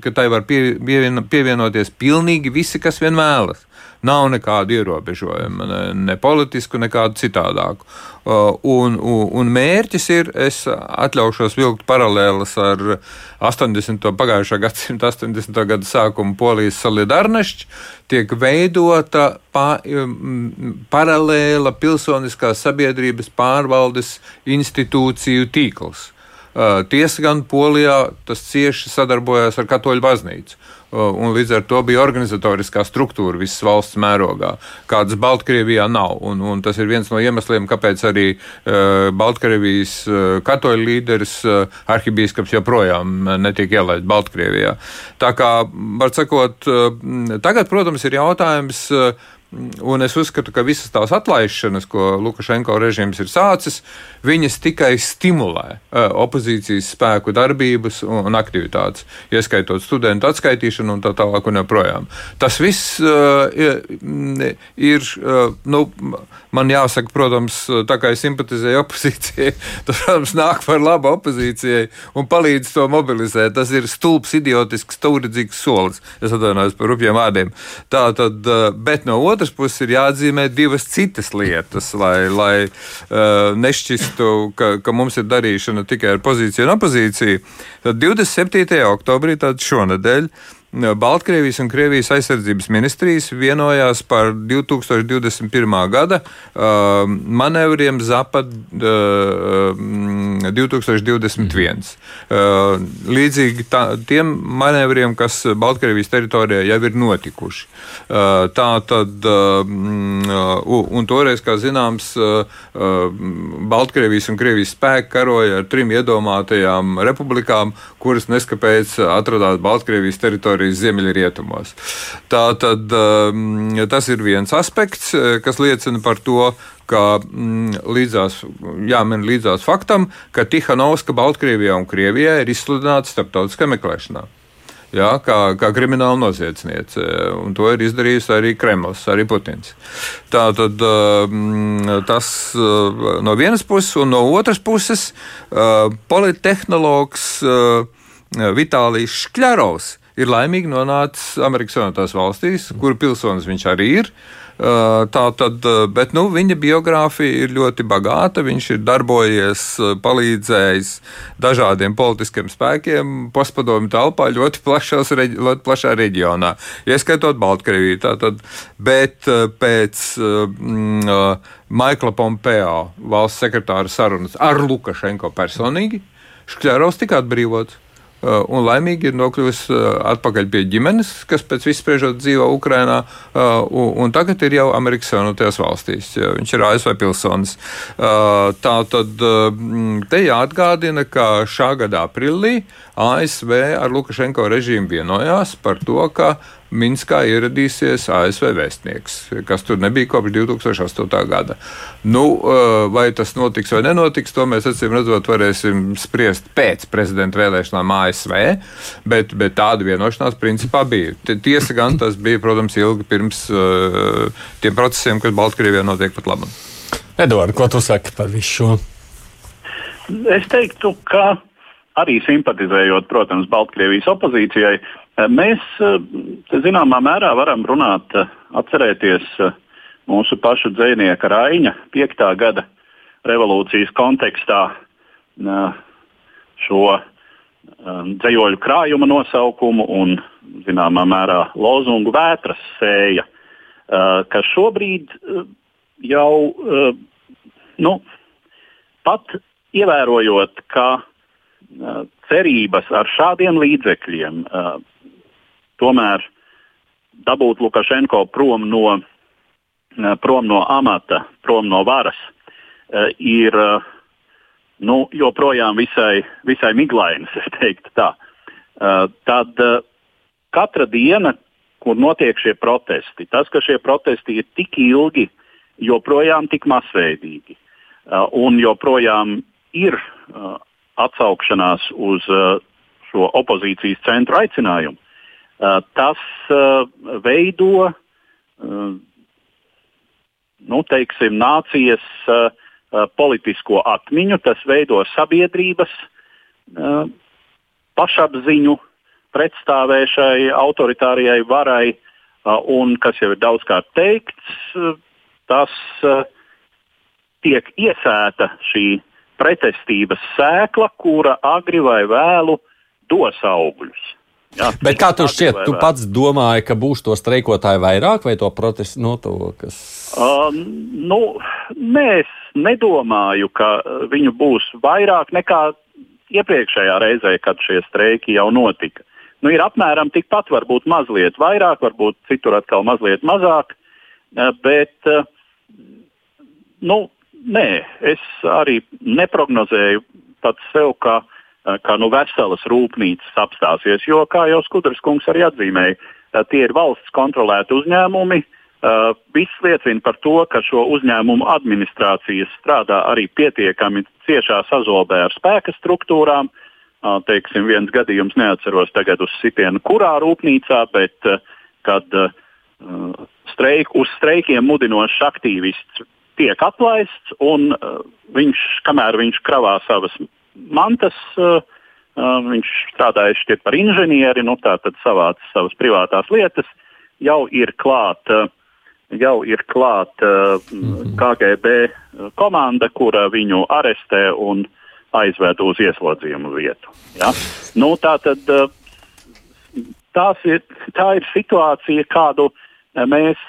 ka tai var pievienoties pilnīgi visi, kas vien vēlas. Nav nekādu ierobežojumu, ne, ne politisku, nekādu citādāku. Uh, un, un, un mērķis ir, es atļaušos vilkt paralēlas ar 80. pagājušā gadsimta 80. gada sākumu Polijas solidarnošķi, tiek veidota pa, um, paralēla pilsoniskās sabiedrības pārvaldes institūciju tīkls. Uh, tiesa gan Polijā tas cieši sadarbojās ar Katoļu baznīcu un līdz ar to bija organizatoriskā struktūra visas valsts mērogā, kādas Baltkrievijā nav. Un, un tas ir viens no iemesliem, kāpēc arī uh, Baltkrievijas uh, katoļu līderis uh, arhibīskaps joprojām netiek ielaists Baltkrievijā. Tā kā, var sakot, uh, tagad, protams, ir jautājums. Uh, Un es uzskatu, ka visas tās atlaišanas, ko Lukašenko režīms ir sācis, viņas tikai stimulē opozīcijas spēku darbības un aktivitātes, ieskaitot studentu atskaitīšanu un tā tālāk un joprojām. Tas viss ir, nu, man jāsaka, protams, tā kā es simpatizēju opozīcijai, tas, protams, nāk par labu opozīcijai un palīdz to mobilizēt. Tas ir stulbs, idiotisks, stūridzīgs solis. Es atvainojos par rupjiem vārdiem. Tā tad, bet no otras otras puses ir jāatzīmē divas citas lietas, lai, lai uh, nešķistu, ka, ka mums ir darīšana tikai ar pozīciju un opozīciju. Tad 27. oktobrī, tad šonadēļ, Baltkrievijas un Krievijas aizsardzības ministrijas vienojās par 2021. gada uh, manevriem Zapad uh, 2021. Uh, līdzīgi tā, tiem manevriem, kas Baltkrievijas teritorijā jau ir notikuši. Uh, tā tad, uh, un toreiz, kā zināms, uh, Baltkrievijas un Krievijas spēki karoja ar trim iedomātajām republikām, kuras neskapēc atradās Baltkrievijas teritorijā teritorijas ziemeļrietumos. Tā tad um, tas ir viens aspekts, eh, kas liecina par to, ka mm, līdzās, jāmin līdzās faktam, ka Tihanovska Baltkrievijā un Krievijā ir izsludināta starptautiskā meklēšanā. Jā, kā, kā krimināla noziedzniece. Un to ir izdarījis arī Kremlis, arī Putins. Tā tad um, tas uh, no vienas puses, un no otras puses uh, politehnologs Vitālijs Škļarovs ir laimīgi nonācis Amerikas Savienotās valstīs, kuru pilsonis viņš arī ir. Tā tad, bet nu, viņa biogrāfija ir ļoti bagāta. Viņš ir darbojies, palīdzējis dažādiem politiskiem spēkiem, postpadomu telpā ļoti, plašās, ļoti plašā reģionā, ieskaitot Baltkrieviju. Tātad, bet pēc mm, Maikla Pompeo valsts sekretāra sarunas ar Lukašenko personīgi Škļarovs tika atbrīvots. Uh, un laimīgi ir nokļuvis uh, atpakaļ pie ģimenes, kas pēc vispriežot dzīvo Ukrajinā, uh, un tagad ir jau Amerikas Savienotajās valstīs. Viņš ir ASV pilsonis. Tā tad te jāatgādina, ka šā gada aprīlī ASV ar Lukašenko režīmu vienojās par to, ka Minskā ieradīsies ASV vēstnieks, kas tur nebija kopš 2008. gada. Nu, eh, vai tas notiks vai nenotiks, to mēs acīm redzot varēsim spriest pēc prezidenta vēlēšanām ASV, bet, bet tāda vienošanās principā bija. Tiesa gan tas bija, protams, ilgi pirms uh, tiem procesiem, kas Baltkrievijā notiek pat labi. Edvards, ko tu saki par visu šo? Es teiktu, ka arī simpatizējot, protams, Baltkrievijas opozīcijai, eh, mēs eh, zināmā mērā varam runāt, eh, atcerēties mūsu pašu dzinieka Raņa 5. gada revolūcijas kontekstā šo dzējoļu krājuma nosaukumu un zināmā mērā lozungu vētras sēja, ka šobrīd jau nu, pat ievērojot, ka cerības ar šādiem līdzekļiem tomēr dabūt Lukašenko prom no, prom no amata, prom no varas, ir nu, joprojām visai, visai miglainas, es teiktu tā. Tad katra diena, kur notiek šie protesti, tas, ka šie protesti ir tik ilgi, joprojām tik masveidīgi un joprojām ir atsaukšanās uz šo opozīcijas centru aicinājumu, tas veido nu, teiksim, nācijas politisko atmiņu, tas veido sabiedrības pašapziņu pretstāvēšai autoritārijai varai, un, kas jau ir daudzkārt teikts, tas tiek iesēta šī pretestības sēkla, kura agri vai vēlu dos augļus. Jā, Bet kā tu šķiet, tu pats domāji, ka būs to streikotāju vairāk vai to protestu no to, kas? Uh, nu, nē, es nedomāju, ka viņu būs vairāk nekā iepriekšējā reizē, kad šie streiki jau notika. Nu, ir apmēram tikpat, varbūt mazliet vairāk, varbūt citur atkal mazliet mazāk, bet nu, nē, es arī neprognozēju pats sev, ka, ka nu, veselas rūpnīcas apstāsies, jo, kā jau Skudras kungs arī atzīmēja, tie ir valsts kontrolēti uzņēmumi, Uh, viss liecina par to, ka šo uzņēmumu administrācijas strādā arī pietiekami ciešā sazobē ar spēka struktūrām. Teiksim, viens gadījums neatceros tagad uz sitienu, kurā rūpnīcā, bet kad streik, uz streikiem mudinošs aktīvists tiek atlaists un viņš, kamēr viņš kravā savas mantas, uh, uh, viņš strādāja šķiet par inženieri, nu tā tad savāc savas privātās lietas, jau ir klāta uh, jau ir klāta. KGB komanda, kura viņu arestē un aizved uz ieslodzījumu vietu. Ja? Nu, tā, tad, ir, tā ir situācija, kādu mēs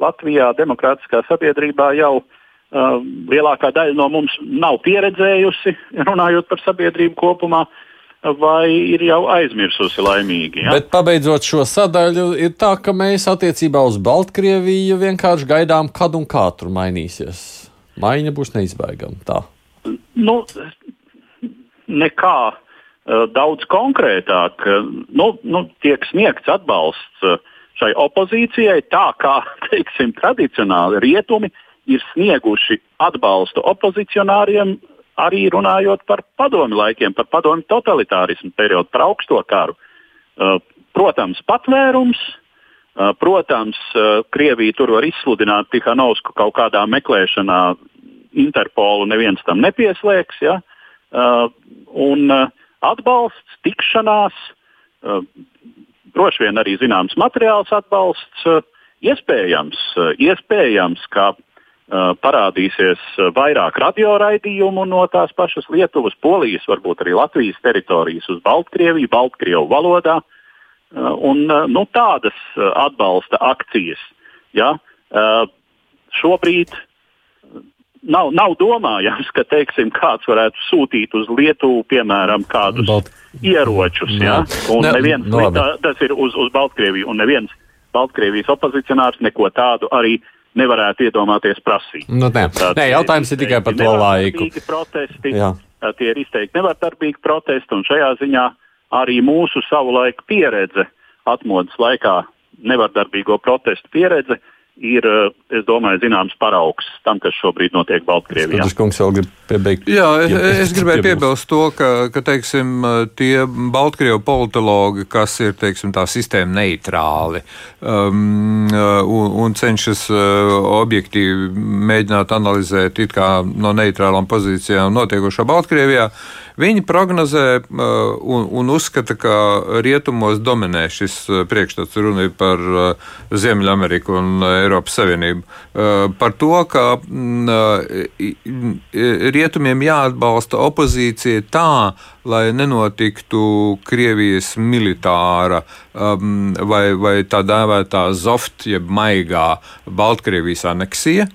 Latvijā, demokrātiskā sabiedrībā jau uh, lielākā daļa no mums nav pieredzējusi, runājot par sabiedrību kopumā. Uh, vai ir jau aizmirsusi laimīgi. Ja? Bet pabeidzot šo sadaļu, ir tā, ka mēs attiecībā uz Baltkrieviju vienkārši gaidām, kad un kā tur mainīsies. Maiņa būs neizbēgama. Tā. Nu, nekā uh, daudz konkrētāk. Nu, nu, tiek sniegts atbalsts uh, šai opozīcijai, tā kā teiksim, tradicionāli rietumi ir snieguši atbalstu opozicionāriem arī runājot par padomu laikiem, par padomu totalitārismu periodu, par augsto karu. Uh, protams, patvērums, uh, protams, uh, Krievija tur var izsludināt Tihanovsku kaut kādā meklēšanā, Interpolu neviens tam nepieslēgs. Ja? Un atbalsts, tikšanās, droši vien arī zināms materiāls atbalsts, iespējams, iespējams ka parādīsies vairāk radioraidījumu no tās pašas Lietuvas, Polijas, varbūt arī Latvijas teritorijas uz Baltkrieviju, Baltkrievu valodā. Un, nu, tādas atbalsta akcijas. Ja? Šobrīd nav, nav domājams, ka teiksim, kāds varētu sūtīt uz Lietuvu, piemēram, kādus Balt... ieročus. Ja? Un ne, neviens, tā, tas ir uz, uz Baltkrieviju, un neviens Baltkrievijas opozicionārs neko tādu arī uh, nevarētu iedomāties prasīt. Nu, nē. nē, jautājums ir tikai par to laiku. Protesti, Jā. tie ir izteikti nevardarbīgi protesti, un šajā ziņā arī mūsu savulaik pieredze atmodas laikā nevardarbīgo protestu pieredze ir, eh, es domāju, zināms paraugs tam, kas šobrīd notiek Baltkrievijā. Tas kungs vēl grib piebeigt. Jā, es, es gribēju piebilst to, ka, ka teiksim, tie Baltkrievu politologi, kas ir teiksim, tā sistēma neitrāli um, un, un cenšas uh, objektīvi mēģināt analizēt it kā no neitrālām pozīcijām notiekošo Baltkrievijā, Viņi prognozē un, un uzskata, ka rietumos dominē šis priekšstats runa par Ziemeļameriku un Eiropas Savienību. Par to, ka rietumiem jāatbalsta opozīcija tā, lai nenotiktu Krievijas militāra um, vai, vai tā dēvētā zoft, jeb maigā Baltkrievijas aneksija.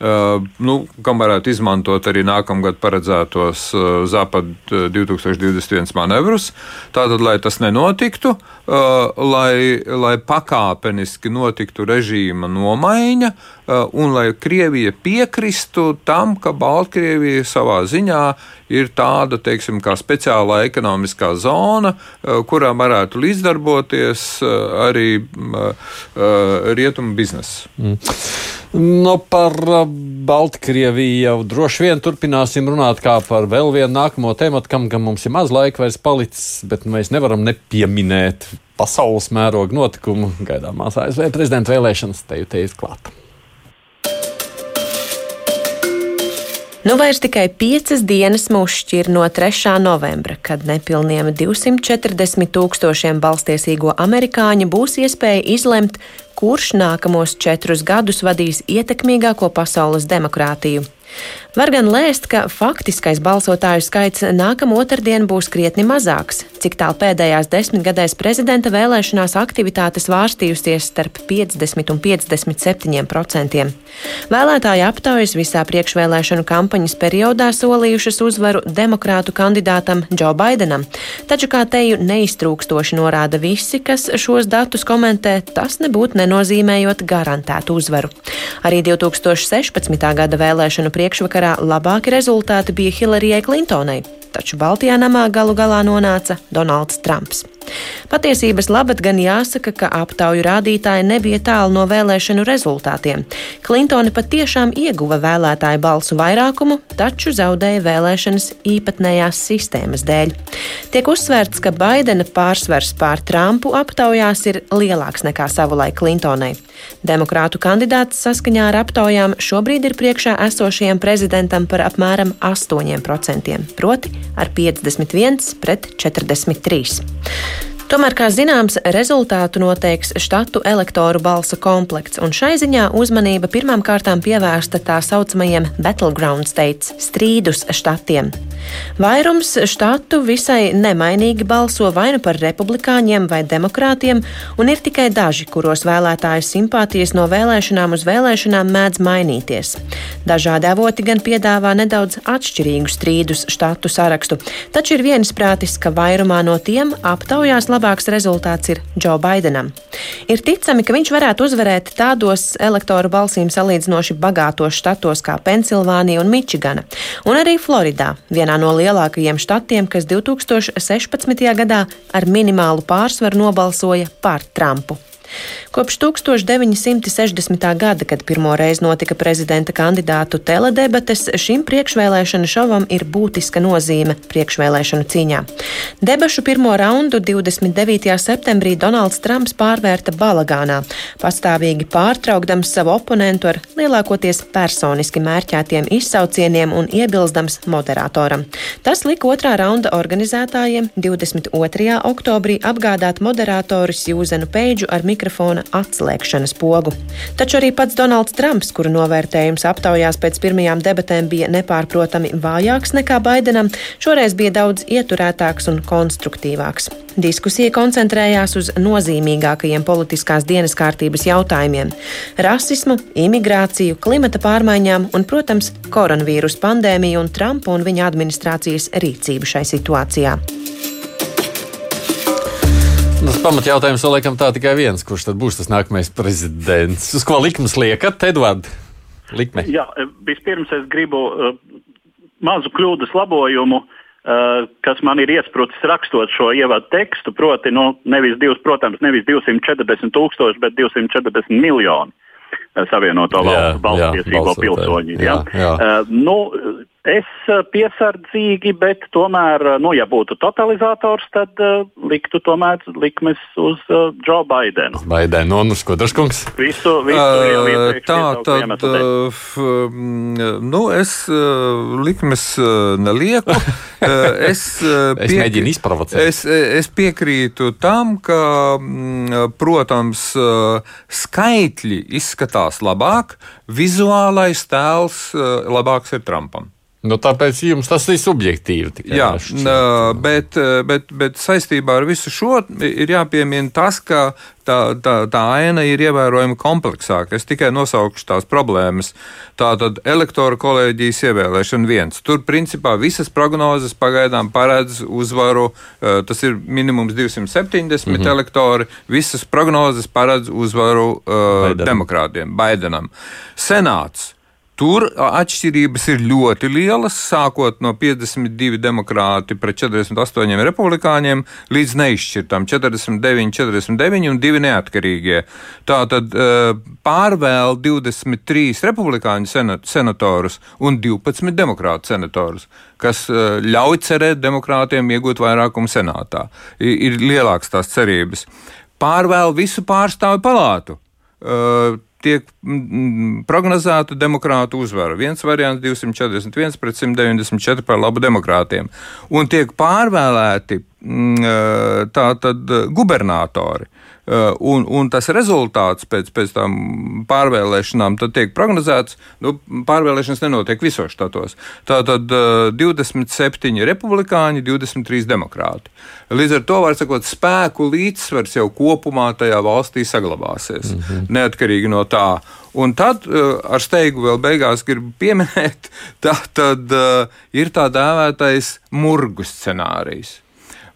Nu, kam varētu izmantot arī nākamgad paredzētos Zapad 2021 manevrus. Tātad, lai tas nenotiktu, lai, lai pakāpeniski notiktu režīma nomaiņa un lai Krievija piekristu tam, ka Baltkrievija savā ziņā ir tāda, teiksim, kā speciālā ekonomiskā zona, kurā varētu līdzdarboties arī rietumu biznesa. Mm. Nu, par uh, Baltkrieviju jau droši vien turpināsim runāt kā par vēl vienu nākamo tēmu, kam gan mums ir maz laika vairs palicis, bet mēs nevaram nepieminēt pasaules mēroga notikumu gaidāmās ASV prezidenta vēlēšanas te jūties klāt. Nu vairs tikai piecas dienas mūs šķir no 3. novembra, kad nepilniem 240 tūkstošiem balstiesīgo amerikāņu būs iespēja izlemt, kurš nākamos četrus gadus vadīs ietekmīgāko pasaules demokrātiju. Var gan lēst, ka faktiskais balsotāju skaits nākamā otrdien būs krietni mazāks, cik tālu pēdējās desmitgadēs prezidenta vēlēšanās aktivitātes vārstījusies starp 50 un 57 procentiem. Vēlētāju aptaujas visā priekšvēlēšanu kampaņas periodā solījušas uzvaru demokrātu kandidātam Džo Baidenam, taču kā teju neiztrūkstoši norāda visi, kas šos datus komentē, tas nebūtu nenozīmējot garantētu uzvaru. Arī 2016. gada vēlēšanu priekšvakarā labāki rezultāti bija Hilarijai Klintonai, taču Baltijā namā galu galā nonāca Donalds Trumps. Patiesības labad gan jāsaka, ka aptauju rādītāji nebija tālu no vēlēšanu rezultātiem. Klintone patiešām ieguva vēlētāju balsu vairākumu, taču zaudēja vēlēšanas īpatnējās sistēmas dēļ. Tiek uzsvērts, ka Baidena pārsvars pār Trumpu aptaujās ir lielāks nekā savulaik Klintonai. Demokrātu kandidāts saskaņā ar aptaujām šobrīd ir priekšā esošajam prezidentam par apmēram 8%, proti ar 51 pret 43. Tomēr, kā zināms, rezultātu noteiks štatu elektoru balsu komplekts, un šai ziņā uzmanība pirmām kārtām pievērsta tā saucamajiem battleground states - strīdus štatiem. Vairums štatu visai nemainīgi balso vai nu par republikāņiem vai demokrātiem, un ir tikai daži, kuros vēlētāju simpātijas no vēlēšanām uz vēlēšanām mēdz mainīties. Dažādi avoti gan piedāvā nedaudz atšķirīgu strīdus štatu sarakstu, taču ir viensprātis, ka vairumā no tiem aptaujās labāk labāks rezultāts ir Džo Baidenam. Ir ticami, ka viņš varētu uzvarēt tādos elektoru balsīm salīdzinoši bagātos štatos kā Pensilvānija un Mičigana, un arī Floridā, vienā no lielākajiem štatiem, kas 2016. gadā ar minimālu pārsvaru nobalsoja par Trumpu. Kopš 1960. gada, kad pirmo reizi notika prezidenta kandidātu teledebates, šim priekšvēlēšanu šovam ir būtiska nozīme priekšvēlēšanu cīņā. Debašu pirmo raundu 29. septembrī Donalds Trumps pārvērta balagānā, pastāvīgi pārtraukdams savu oponentu ar lielākoties personiski mērķētiem izsaucieniem un iebilstams moderatoram. Tas lika otrā raunda organizētājiem 22. oktobrī apgādāt moderatorus Jūzenu Peidžu ar mikrofonu mikrofona atslēgšanas pogu. Taču arī pats Donalds Trumps, kura novērtējums aptaujās pēc pirmajām debatēm bija nepārprotami vājāks nekā Baidenam, šoreiz bija daudz ieturētāks un konstruktīvāks. Diskusija koncentrējās uz nozīmīgākajiem politiskās dienas kārtības jautājumiem - rasismu, imigrāciju, klimata pārmaiņām un, protams, koronavīrus pandēmiju un Trumpa un viņa administrācijas rīcību šai situācijā. Tas pamatjautājums vēl laikam tā tikai viens, kurš tad būs tas nākamais prezidents. Uz ko likmes liekat, Edvard? Likme. Jā, vispirms es gribu uh, mazu kļūdas labojumu, uh, kas man ir iesprūcis rakstot šo ievadu tekstu. Proti, nu, nevis, divs, protams, nevis 240 tūkstoši, bet 240 miljoni. Savienoto valstu balstiesīgo pilsoņi. Jā, jā. Uh, nu, Es piesardzīgi, bet tomēr, nu, ja būtu totalizators, tad uh, liktu tomēr likmes uz uh, Joe Bidenu. Baidenu un uz Kudraškungs? Visu, visu uh, tā, tad, uh, nu, es uh, likmes uh, nelieku. Es, uh, es mēģinu izprovocēt. Es, es piekrītu tam, ka, mm, protams, uh, skaitļi izskatās labāk, vizuālais tēls uh, labāks ir Trumpam. Nu, tāpēc jums tas ir subjektīvi. Jā, bet, bet, bet saistībā ar visu šo ir jāpiemina tas, ka tā, tā, tā aina ir ievērojami kompleksāka. Es tikai nosaukšu tās problēmas. Tātad elektoru kolēģijas ievēlēšana viens. Tur principā visas prognozes pagaidām paredz uzvaru. Tas ir minimums 270 mm -hmm. elektori. Visas prognozes paredz uzvaru uh, Baidenam. demokrātiem, Baidenam. Senāts Tur atšķirības ir ļoti lielas, sākot no 52 demokrāti pret 48 republikāņiem līdz neizšķirtām 49, 49 un 2 neatkarīgie. Tātad pārvēl 23 republikāņu senatorus un 12 demokrātu senatorus, kas ļauj cerēt demokrātiem iegūt vairākumu senātā. Ir lielākas tās cerības. Pārvēl visu pārstāvu palātu tiek prognozēta demokrātu uzvara. Viens variants - 241 pret 194 par labu demokrātiem. Un tiek pārvēlēti tātad gubernatori. Uh, un, un tas rezultāts pēc, pēc tam pārvēlēšanām tiek prognozēts. Nu, pārvēlēšanas nenotiek visos štatos. Tātad 27 uh, republikāņi, 23 demokrāti. Līdz ar to var sakot, spēku līdzsvars jau kopumā tajā valstī saglabāsies. Mm -hmm. Neatkarīgi no tā. Un tad uh, ar steigu vēl beigās gribu pieminēt, tā tad ir tā dēvētais murgu scenārijs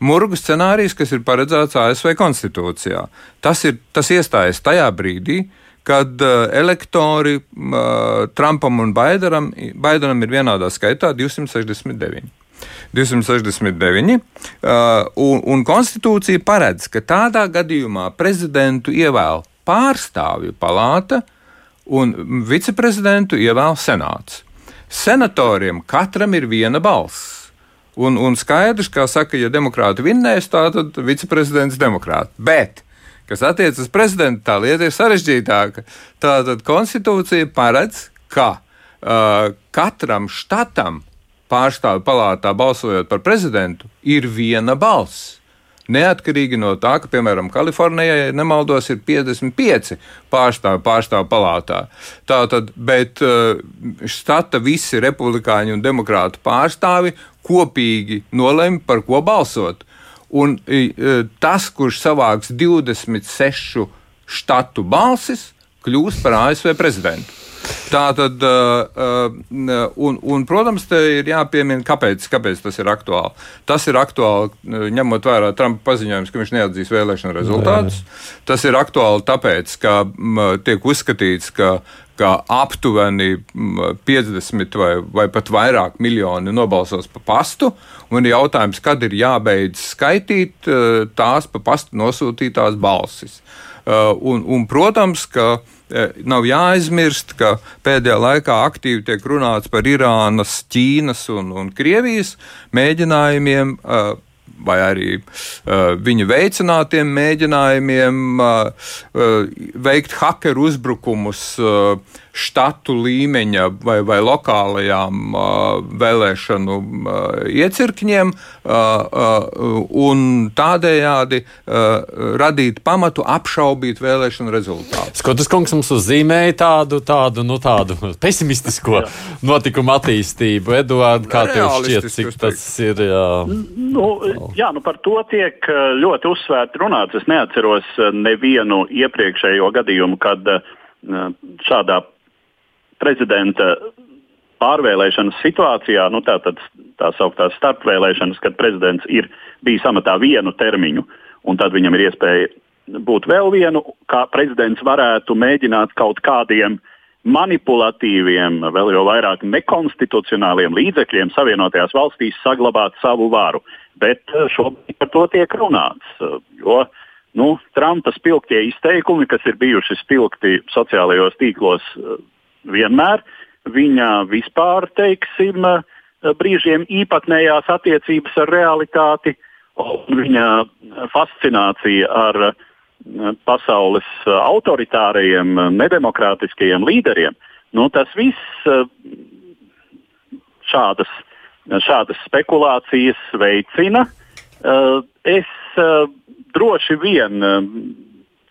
murgu scenārijs, kas ir paredzēts ASV konstitūcijā. Tas, ir, tas iestājas tajā brīdī, kad uh, elektori uh, Trumpam un Baidenam, Baidenam ir vienādā skaitā 269. 269. Uh, un, un konstitūcija paredz, ka tādā gadījumā prezidentu ievēl pārstāvju palāta un viceprezidentu ievēl senāts. Senatoriem katram ir viena balss. Un, un skaidrs, kā saka, ja demokrāti vinnēs, tad viceprezidents demokrāti. Bet, kas attiecas uz prezidentu, tā lieta ir sarežģītāka. Tātad konstitūcija paredz, ka uh, katram štatam pārstāvju palātā balsojot par prezidentu ir viena balss. Neatkarīgi no tā, ka, piemēram, Kalifornijai, ja nemaldos, ir 55 pārstāvju pārstāvju palātā. Tātad, bet uh, štata visi republikāņu un demokrātu pārstāvi kopīgi nolemj, par ko balsot. Un uh, tas, kurš savāks 26 štatu balsis, kļūs par ASV prezidentu. Tā tad, uh, un, un, protams, te ir jāpiemina, kāpēc, kāpēc tas ir aktuāli. Tas ir aktuāli, ņemot vērā Trumpa paziņojums, ka viņš neatzīs vēlēšanu rezultātus. Tas ir aktuāli tāpēc, ka tiek uzskatīts, ka ka aptuveni 50 vai, vai pat vairāk miljoni nobalsos pa pastu. Un jautājums, kad ir jābeidz skaitīt tās pa pastu nosūtītās balsis. Un, un, protams, ka E, nav jāaizmirst, ka pēdējā laikā aktīvi tiek runāts par Irānas, Ķīnas un, un Krievijas mēģinājumiem. Uh, vai arī uh, viņa veicinātiem mēģinājumiem uh, uh, veikt hakeru uzbrukumus uh, štatu līmeņa vai, vai lokālajām uh, vēlēšanu uh, iecirkņiem uh, uh, un tādējādi uh, radīt pamatu apšaubīt vēlēšanu rezultātus. Skotas kungs mums uzzīmēja tādu, tādu, nu, tādu pesimistisko notikumu attīstību. Eduārds, kā tev šķiet, cik tas ir? Jā. Nu, jā, nu par to tiek ļoti uzsvērti runāts. Es neatceros nevienu iepriekšējo gadījumu, kad šādā prezidenta pārvēlēšanas situācijā, nu, tā tad tā sauktās starpvēlēšanas, kad prezidents ir bijis amatā vienu termiņu, un tad viņam ir iespēja būt vēl vienu, kā prezidents varētu mēģināt kaut kādiem manipulatīviem, vēl jau vairāk nekonstitucionāliem līdzekļiem Savienotajās valstīs saglabāt savu varu. Bet šobrīd par to tiek runāts. Jo nu, Trumpa spilgtie izteikumi, kas ir bijuši spilgti sociālajos tīklos uh, vienmēr, viņa vispār, teiksim, uh, brīžiem īpatnējās attiecības ar realitāti, un viņa fascinācija ar uh, pasaules autoritārajiem, nedemokrātiskajiem līderiem, nu, tas viss šādas, šādas spekulācijas veicina. Es droši vien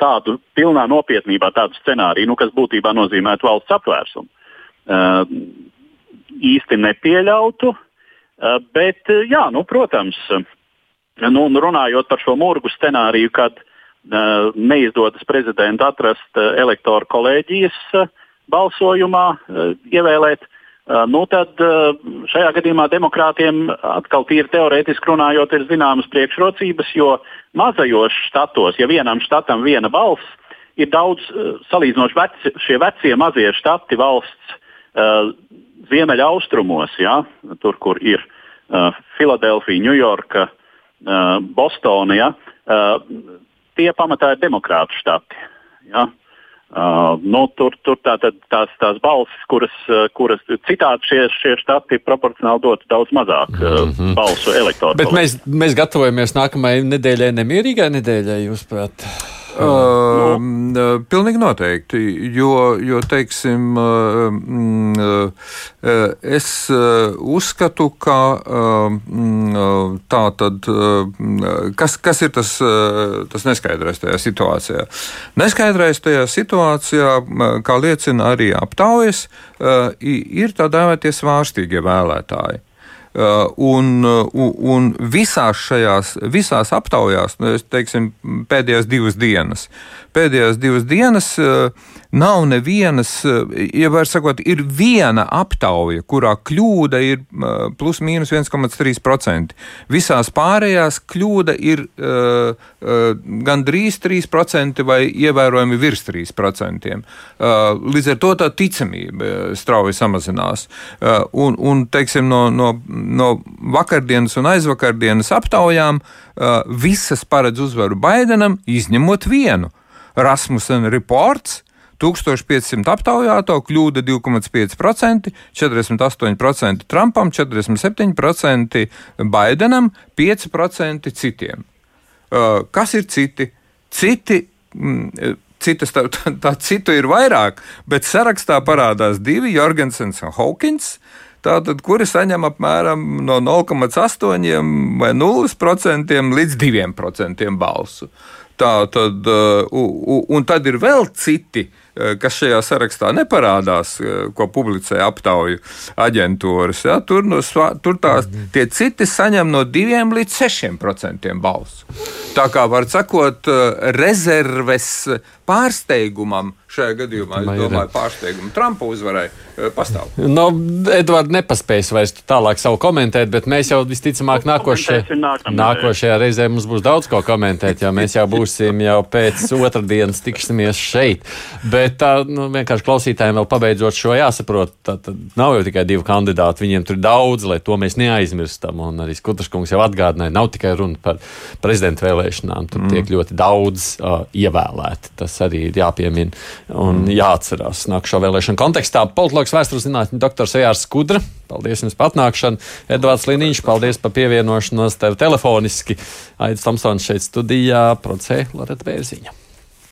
tādu pilnā nopietnībā, tādu scenāriju, nu, kas būtībā nozīmētu valsts apvērsumu, īsti nepieļautu. Bet, jā, nu, protams, nu, runājot par šo murgu scenāriju, kad neizdodas prezidentu atrast elektoru kolēģijas balsojumā, ievēlēt, Nu, tad šajā gadījumā demokrātiem atkal tīri teorētiski runājot, ir zināmas priekšrocības, jo mazajos štatos, ja vienam štatam viena balss, ir daudz salīdzinoši veci, šie vecie mazie štati valsts uh, ziemeļaustrumos, ja, tur, kur ir uh, Filadelfija, Ņujorka, uh, Bostona. Ja, uh, tie pamatā ir demokrātu štati. Ja. Uh, nu, tur tur tā, tā, tās, tās balsis, kuras, uh, kuras citādi šie, šie štati proporcionāli dotu daudz mazāk mm -hmm. balsu elektoriem. Bet mēs, mēs gatavojamies nākamajai nedēļai, nemierīgai nedēļai, jūsuprāt? Uh, nu. Pilnīgi noteikti, jo, jo teiksim, uh, es uzskatu, ka tā tad, kas, kas ir tas, tas neskaidrais tajā situācijā? Neskaidrais tajā situācijā, kā liecina arī aptaujas, ir tā dēvētie svārstīgie vēlētāji. Uh, un, uh, un visās šajās visās aptaujās, nu, teiksim, pēdējās divas dienas, pēdējās divas dienas uh, nav nevienas, ja var sakot, ir viena aptauja, kurā kļūda ir plus mīnus 1,3%. Visās pārējās kļūda ir uh, uh, gandrīz 3% vai ievērojami virs 3%. Uh, līdz ar to tā ticamība strauji samazinās. Uh, un, un, teiksim, no, no, no vakardienas un aizvakardienas aptaujām uh, visas paredz uzvaru Baidenam, izņemot vienu. Rasmussen reports 1500 aptaujāto kļūda 2,5%, 48% Trumpam, 47% Baidenam, 5% citiem. Kas ir citi? Citi citas, tā, tā citu ir vairāk, bet sarakstā parādās divi - Jorgensens un Hawkins. Tātad, kuri saņem apmēram no 0,8 vai 0% līdz 2% balsu. Tā tad, un tad ir vēl citi uh, kas šajā sarakstā neparādās, eh, ko publicē aptauju aģentūras. Ja? Tur, no, tur tās, tie citi saņem no 2 līdz 6 procentiem balsu. Tā kā var sakot, eh, rezerves pārsteigumam šajā gadījumā, es domāju, pārsteigumu Trumpa uzvarai pastāv. No, Edvards nepaspēs vairs tālāk savu komentēt, bet mēs jau visticamāk nākošajā, nākošajā reizē mums būs daudz ko komentēt, jo mēs jau būsim jau pēc otrdienas tiksimies šeit. Bet tā, nu, vienkārši klausītājiem vēl pabeidzot šo jāsaprot, tā, tā nav jau tikai divi kandidāti, viņiem tur ir daudz, lai to mēs neaizmirstam. Un arī Skutraškungs jau atgādināja, nav tikai runa par prezidenta vēlēšanām, tur mm. tiek ļoti daudz uh, ievēlēti. Tas arī ir jāpiemina un mm. jāatcerās nākamā vēlēšana kontekstā. Politologs vēstures zinātņu doktors Ejārs Skudra. Paldies jums par atnākšanu. Edvards Liniņš, paldies par pievienošanos tev telefoniski. Aidis Tomsons šeit studijā, procē Loreta Bērziņa.